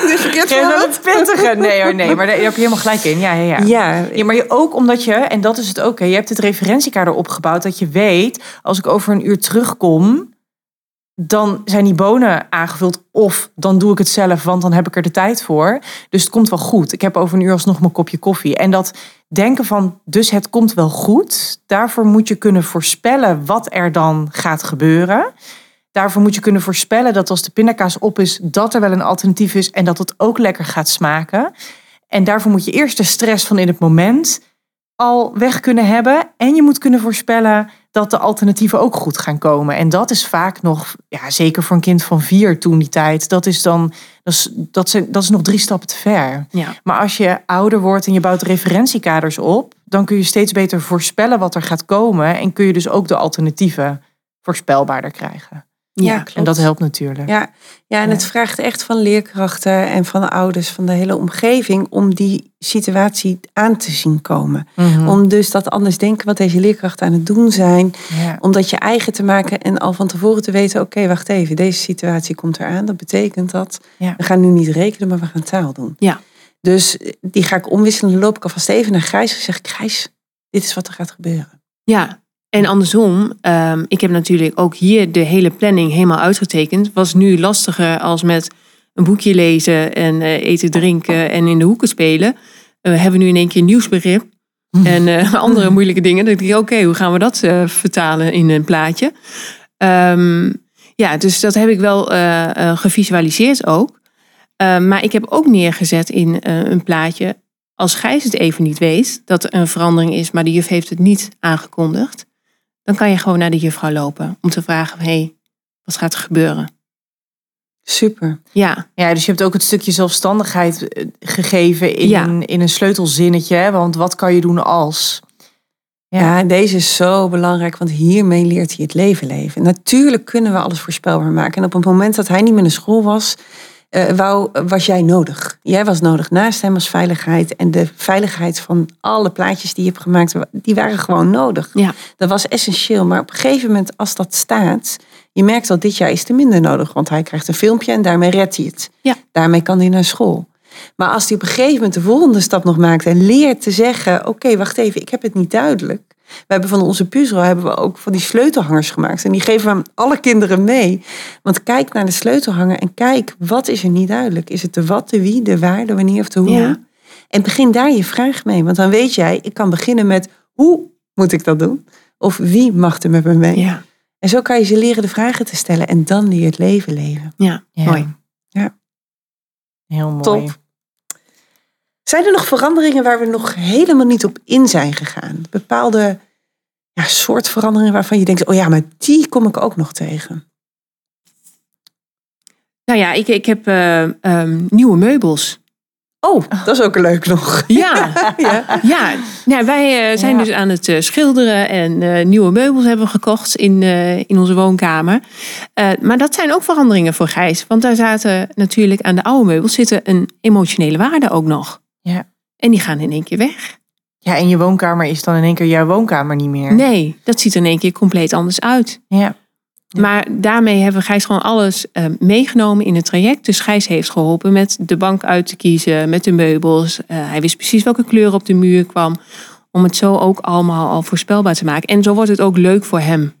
dit is verkeerd voor het pittige. Nee hoor, nee, maar daar heb je helemaal gelijk in. Ja, ja, ja. Ja, Ja, maar je ook omdat je, en dat is het ook, hè, je hebt het referentiekader opgebouwd, dat je weet, als ik over een uur terugkom, dan zijn die bonen aangevuld. Of dan doe ik het zelf, want dan heb ik er de tijd voor. Dus het komt wel goed. Ik heb over een uur alsnog mijn kopje koffie. En dat denken van, dus het komt wel goed. Daarvoor moet je kunnen voorspellen wat er dan gaat gebeuren. Daarvoor moet je kunnen voorspellen dat als de pindakaas op is, dat er wel een alternatief is en dat het ook lekker gaat smaken. En daarvoor moet je eerst de stress van in het moment al weg kunnen hebben. En je moet kunnen voorspellen dat de alternatieven ook goed gaan komen. En dat is vaak nog, ja, zeker voor een kind van vier toen die tijd, dat is dan, dat is, dat zijn, dat is nog drie stappen te ver. Ja. Maar als je ouder wordt en je bouwt referentiekaders op, dan kun je steeds beter voorspellen wat er gaat komen. En kun je dus ook de alternatieven voorspelbaarder krijgen. Ja, klopt. En dat helpt natuurlijk. Ja, ja en het vraagt echt van leerkrachten en van ouders, van de hele omgeving, om die situatie aan te zien komen. Mhm. Om dus dat anders denken wat deze leerkrachten aan het doen zijn. Ja. Om dat je eigen te maken en al van tevoren te weten, oké, wacht even, deze situatie komt eraan. Dat betekent dat Ja. we gaan nu niet rekenen, maar we gaan taal doen. Ja. Dus die ga ik omwisselen. Dan loop ik alvast even naar Gijs en zeg ik, Gijs, dit is wat er gaat gebeuren. Ja, en andersom, ehm, ik heb natuurlijk ook hier de hele planning helemaal uitgetekend. Was nu lastiger als met een boekje lezen en eh, eten, drinken en in de hoeken spelen. Eh, we hebben nu in één keer nieuwsbegrip en eh, andere moeilijke dingen. Dan denk ik, oké, hoe gaan we dat vertalen in een plaatje? Ehm, ja, dus dat heb ik wel gevisualiseerd ook. Ehm, maar ik heb ook neergezet in een plaatje. Als Gijs het even niet weet dat er een verandering is, maar de juf heeft het niet aangekondigd, dan kan je gewoon naar de juffrouw lopen om te vragen: hé, hey, wat gaat er gebeuren? Super. Ja, Ja, dus je hebt ook het stukje zelfstandigheid eh, gegeven in, Ja. een, in een sleutelzinnetje. Hè? Want wat kan je doen als? Ja. deze is zo belangrijk, want hiermee leert hij het leven leven. Natuurlijk kunnen we alles voorspelbaar maken. En op het moment dat hij niet meer naar school was, eh, wou, was jij nodig. Jij was nodig naast hem als veiligheid. En de veiligheid van alle plaatjes die je hebt gemaakt, die waren gewoon nodig. ja, Dat was essentieel. Maar op een gegeven moment, als dat staat, je merkt dat dit jaar is te minder nodig. Want hij krijgt een filmpje en daarmee redt hij het. Ja. Daarmee kan hij naar school. Maar als hij op een gegeven moment de volgende stap nog maakt en leert te zeggen: Oké, wacht even, ik heb het niet duidelijk. We hebben van onze puzzel hebben we ook van die sleutelhangers gemaakt. En die geven we aan alle kinderen mee. Want kijk naar de sleutelhanger en kijk, wat is er niet duidelijk? Is het de wat, de wie, de waar, de wanneer of de hoe? Ja. En begin daar je vraag mee. Want dan weet jij, ik kan beginnen met hoe moet ik dat doen? Of wie mag er met me mee? ja, En zo kan je ze leren de vragen te stellen. En dan leer je het leven leven. ja, Ja. mooi. Heel mooi. Top. Zijn er nog veranderingen waar we nog helemaal niet op in zijn gegaan? Bepaalde ja, soort veranderingen waarvan je denkt, oh ja, maar die kom ik ook nog tegen. Nou ja, ik, ik heb eh, ehm, nieuwe meubels. Oh, dat is ook leuk nog. Ja, Ja. ja. Nou, wij eh, zijn Ja. dus aan het eh, schilderen en nieuwe meubels hebben we gekocht in, in onze woonkamer. Maar dat zijn ook veranderingen voor Gijs. Want daar zaten natuurlijk aan de oude meubels zitten een emotionele waarde ook nog. Ja. En die gaan in één keer weg. Ja, en je woonkamer is dan in één keer jouw woonkamer niet meer. Nee, dat ziet er in één keer compleet anders uit. Ja. Ja. Maar daarmee hebben Gijs gewoon alles eh, meegenomen in het traject. Dus Gijs heeft geholpen met de bank uit te kiezen, met de meubels. Eh, hij wist precies welke kleur op de muur kwam. Om het zo ook allemaal al voorspelbaar te maken. En zo wordt het ook leuk voor hem.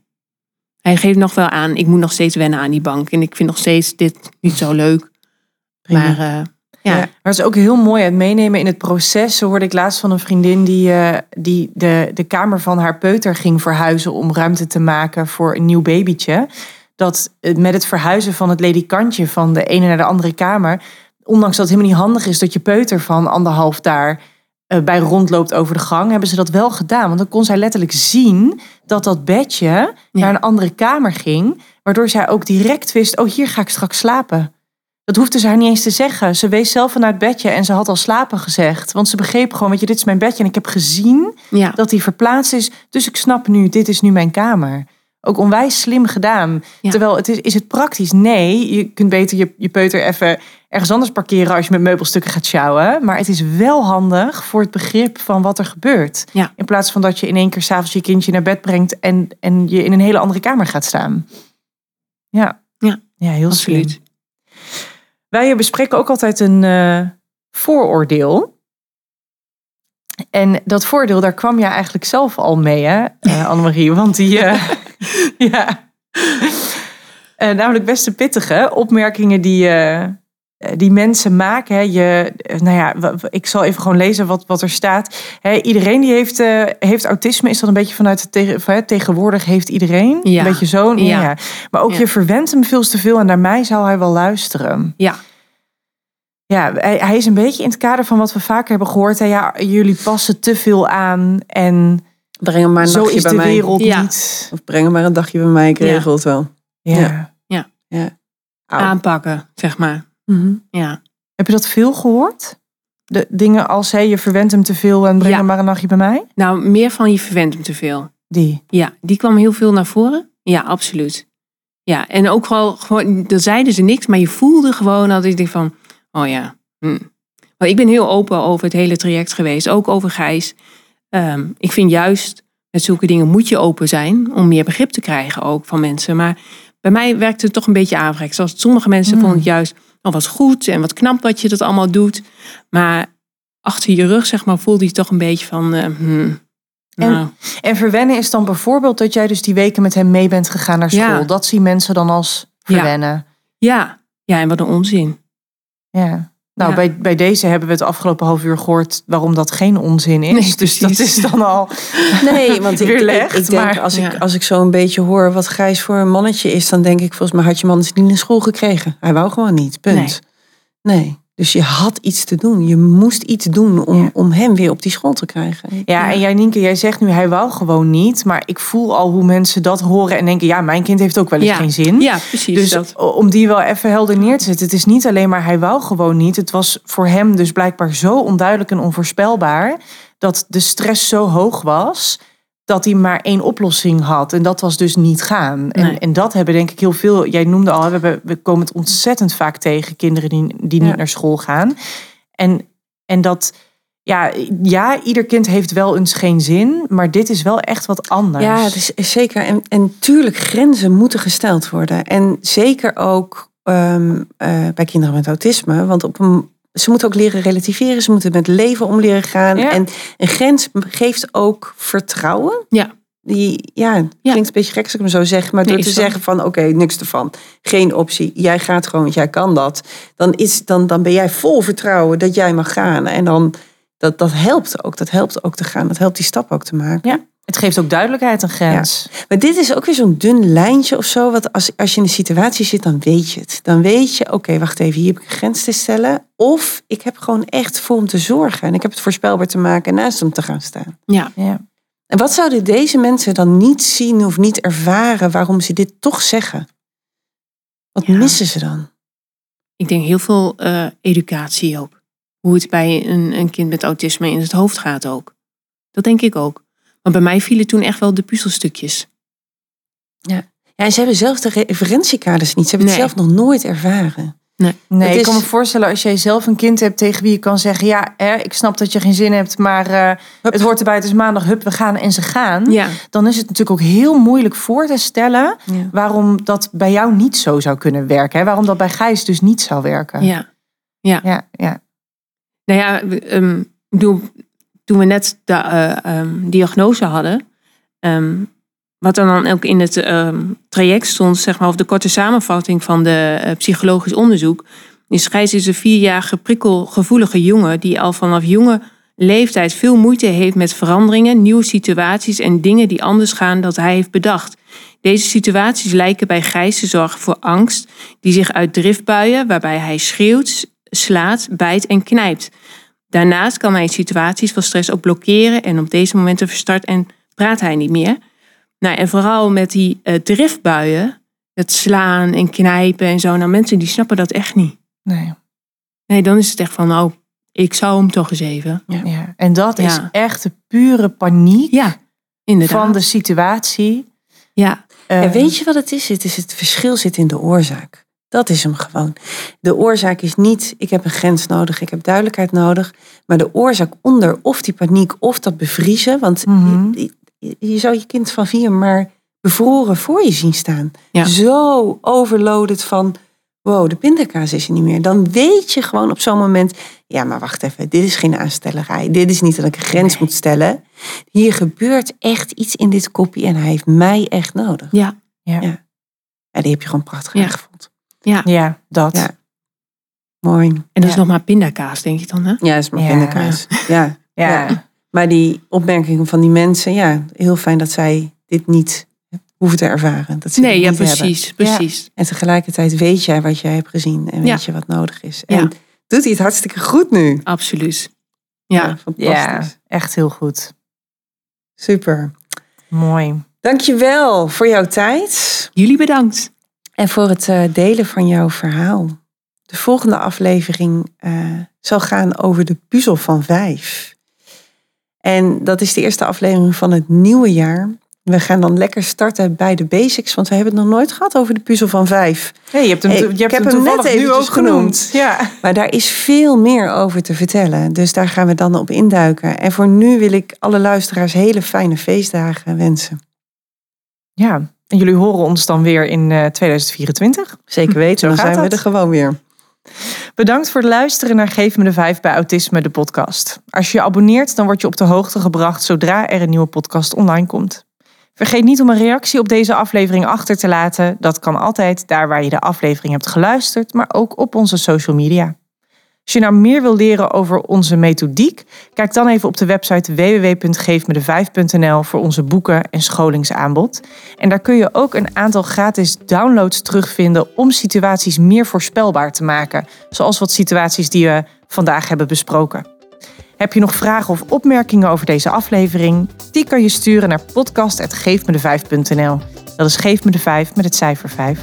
Hij geeft nog wel aan, ik moet nog steeds wennen aan die bank. En ik vind nog steeds dit niet zo leuk. Maar eh, ja, Maar het is ook heel mooi het meenemen in het proces. Zo hoorde ik laatst van een vriendin die, eh, die de, de kamer van haar peuter ging verhuizen om ruimte te maken voor een nieuw babytje. Dat met het verhuizen van het ledikantje van de ene naar de andere kamer, ondanks dat het helemaal niet handig is dat je peuter van anderhalf daar eh, bij rondloopt over de gang, hebben ze dat wel gedaan. Want dan kon zij letterlijk zien dat dat bedje naar een andere kamer ging, waardoor zij ook direct wist: oh, hier ga ik straks slapen. Dat hoefde ze haar niet eens te zeggen. Ze wees zelf vanuit het bedje en ze had al slapen gezegd. Want ze begreep gewoon, weet je, dit is mijn bedje. En ik heb gezien ja, dat die verplaatst is. Dus ik snap nu, dit is nu mijn kamer. Ook onwijs slim gedaan. Ja. Terwijl, het is, is het praktisch? Nee, je kunt beter je, je peuter even ergens anders parkeren... als je met meubelstukken gaat sjouwen. Maar het is wel handig voor het begrip van wat er gebeurt. Ja. In plaats van dat je in één keer s'avonds je kindje naar bed brengt... en, en je in een hele andere kamer gaat staan. Ja, Ja, ja heel absoluut. slim. Wij bespreken ook altijd een eh, vooroordeel. En dat voordeel, daar kwam jij eigenlijk zelf al mee, hè, uh, Annemarie? Want die, uh, ja, uh, namelijk best pittige opmerkingen die, uh, die mensen maken. Hè. Je, nou ja, ik zal even gewoon lezen wat, wat er staat. Hè, iedereen die heeft, uh, heeft autisme, is dat een beetje vanuit het tegen, van, tegenwoordig heeft iedereen. Ja. Een beetje zo. Ja. ja. Maar ook Ja. je verwendt hem veel te veel en naar mij zou hij wel luisteren. Ja. Ja, hij, is een beetje in het kader van wat we vaker hebben gehoord. Hè? Ja, jullie passen te veel aan en breng hem maar een zo is de bij wereld niet. Of breng hem maar een dagje bij mij, ik regel het wel. Ja. ja. ja. Aanpakken, zeg maar. Mhm. Ja. Heb je dat veel gehoord? De dingen als hey, je verwendt hem te veel en breng hem maar een nachtje bij mij? Nou, meer van je verwendt hem te veel. Die? Ja, die kwam heel veel naar voren. Ja, absoluut. Ja, en ook wel gewoon, dan zeiden ze niks, maar je voelde gewoon dat ik denk van, oh ja. Hm. Maar ik ben heel open over het hele traject geweest, ook over Gijs. Ehm, ik vind juist, met zulke dingen moet je open zijn om meer begrip te krijgen ook van mensen. Maar bij mij werkte het toch een beetje averechts. Zoals sommige mensen mm. vonden het juist al wat goed en wat knap dat je dat allemaal doet. Maar achter je rug, zeg maar, voelde je toch een beetje van. Uh, hmm, en, nou. en verwennen is dan bijvoorbeeld dat jij dus die weken met hem mee bent gegaan naar school. Dat zien mensen dan als verwennen. Ja. ja, ja, en wat een onzin. Ja. Nou, bij, bij deze hebben we het afgelopen half uur gehoord waarom dat geen onzin is. dus dat is dan al nee, want ik, ik, ik, denk als, ik, als ik zo een beetje hoor wat Gijs voor een mannetje is, dan denk ik volgens mij had je man niet in school gekregen. Hij wou gewoon niet, punt. Nee. nee. Dus je had iets te doen. Je moest iets doen om, om hem weer op die school te krijgen. Ja, en jij Nienke, jij zegt nu hij wou gewoon niet. Maar ik voel al hoe mensen dat horen en denken... ja, mijn kind heeft ook wel eens geen zin. Ja, precies. Dus dat. om die wel even helder neer te zetten. Het is niet alleen maar hij wou gewoon niet. Het was voor hem dus blijkbaar zo onduidelijk en onvoorspelbaar... dat de stress zo hoog was dat hij maar één oplossing had. En dat was dus niet gaan. En, en dat hebben denk ik heel veel. Jij noemde al, we, hebben, we komen het ontzettend vaak tegen kinderen die, die niet naar school gaan. En, en dat. Ja, ja, ieder kind heeft wel eens geen zin, maar dit is wel echt wat anders. Ja, het is zeker. En, en tuurlijk, grenzen moeten gesteld worden. En zeker ook ehm, eh, bij kinderen met autisme. Want op een ze moeten ook leren relativeren. Ze moeten met leven om leren gaan. En een grens geeft ook vertrouwen. Ja. Die, ja, klinkt een beetje gek als ik me zo zeg. Maar door te zeggen van oké, niks ervan. Geen optie. Jij gaat gewoon, jij kan dat. Dan, is, dan, dan ben jij vol vertrouwen dat jij mag gaan. En dan, dat, dat helpt ook. Dat helpt ook te gaan. Dat helpt die stap ook te maken. Ja. Het geeft ook duidelijkheid een grens. Maar dit is ook weer zo'n dun lijntje of zo. Wat als, als je in een situatie zit, dan weet je het. Dan weet je, oké, wacht even, hier heb ik een grens te stellen. Of ik heb gewoon echt voor hem te zorgen. En ik heb het voorspelbaar te maken en naast hem te gaan staan. Ja. ja. En wat zouden deze mensen dan niet zien of niet ervaren waarom ze dit toch zeggen? Wat missen ze dan? Ik denk heel veel uh, educatie ook. Hoe het bij een, een kind met autisme in het hoofd gaat ook. Dat denk ik ook. Maar bij mij vielen toen echt wel de puzzelstukjes. Ja, ja en ze hebben zelf de referentiekaders niet. Ze hebben het zelf nog nooit ervaren. Nee, nee ik kan me voorstellen als jij zelf een kind hebt tegen wie je kan zeggen: Ja, hè, ik snap dat je geen zin hebt, maar uh, het hoort erbij, het is maandag, hup, we gaan en ze gaan. Ja. Dan is het natuurlijk ook heel moeilijk voor te stellen waarom dat bij jou niet zo zou kunnen werken. Hè? Waarom dat bij Gijs dus niet zou werken. Ja, ja. ja, ja. Nou ja, um, ik bedoel, toen we net de uh, um, diagnose hadden, um, wat dan ook in het um, traject stond, zeg maar, of de korte samenvatting van de uh, psychologisch onderzoek, is Gijs is een vierjarige prikkelgevoelige jongen die al vanaf jonge leeftijd veel moeite heeft met veranderingen, nieuwe situaties en dingen die anders gaan dan hij heeft bedacht. Deze situaties lijken bij Gijs te zorgen voor angst, die zich uit driftbuien, waarbij hij schreeuwt, slaat, bijt en knijpt. Daarnaast kan hij situaties van stress ook blokkeren en op deze momenten verstart en praat hij niet meer. Nou, en vooral met die uh, driftbuien, het slaan en knijpen en zo. Nou, mensen die snappen dat echt niet. Nee. Nee, dan is het echt van, nou, ik zou hem toch eens even. Ja. ja. En dat is echt de pure paniek ja, inderdaad. van de situatie. Ja. en eh, weet je wat het is? Het, is het verschil zit in de oorzaak. Dat is hem gewoon. De oorzaak is niet, ik heb een grens nodig, ik heb duidelijkheid nodig. Maar de oorzaak onder, of die paniek, of dat bevriezen. Want mhm. je, zou je kind van vier maar bevroren voor je zien staan. Ja. Zo overloaded van, wow, de pindakaas is er niet meer. Dan weet je gewoon op zo'n moment, ja, maar wacht even, dit is geen aanstellerij. Dit is niet dat ik een grens moet stellen. Hier gebeurt echt iets in dit kopje en hij heeft mij echt nodig. Ja. Ja. ja. En die heb je gewoon prachtig ja. Ja, ja dat. Ja. Mooi. En dat is nog maar pindakaas, denk je dan, hè? Ja, dat is maar pindakaas. Ja. Ja. Maar die opmerkingen van die mensen, ja, heel fijn dat zij dit niet hoeven te ervaren. Dat ze nee, ja, precies, hebben. precies. En tegelijkertijd weet jij wat jij hebt gezien en weet je wat nodig is. En doet hij het hartstikke goed nu. Absoluut. Ja, ja, echt heel goed. Super. Mooi. Dankjewel voor jouw tijd. Jullie bedankt. En voor het eh, delen van jouw verhaal. De volgende aflevering uh, zal gaan over de puzzel van vijf. En dat is de eerste aflevering van het nieuwe jaar. We gaan dan lekker starten bij de basics, want we hebben het nog nooit gehad over de puzzel van vijf. Nee, je hebt hem, je hebt ik heb hem, net even nu ook genoemd. Ja. Maar daar is veel meer over te vertellen. Dus daar gaan we dan op induiken. En voor nu wil ik alle luisteraars hele fijne feestdagen wensen. Ja, en jullie horen ons dan weer in 2024. Eh, Zeker weten, dan zijn we er gewoon weer. Bedankt voor het luisteren naar Geef me de Vijf bij Autisme, de podcast. Als je je abonneert, dan word je op de hoogte gebracht zodra er een nieuwe podcast online komt. Vergeet niet om een reactie op deze aflevering achter te laten. Dat kan altijd daar waar je de aflevering hebt geluisterd, maar ook op onze social media. Als je nou meer wil leren over onze methodiek, kijk dan even op de website www.geefmede5.nl voor onze boeken en scholingsaanbod. En daar kun je ook een aantal gratis downloads terugvinden om situaties meer voorspelbaar te maken, zoals wat situaties die we vandaag hebben besproken. Heb je nog vragen of opmerkingen over deze aflevering? Die kan je sturen naar podcast.geefmede5.nl. Dat is Geef me de 5 met het cijfer 5.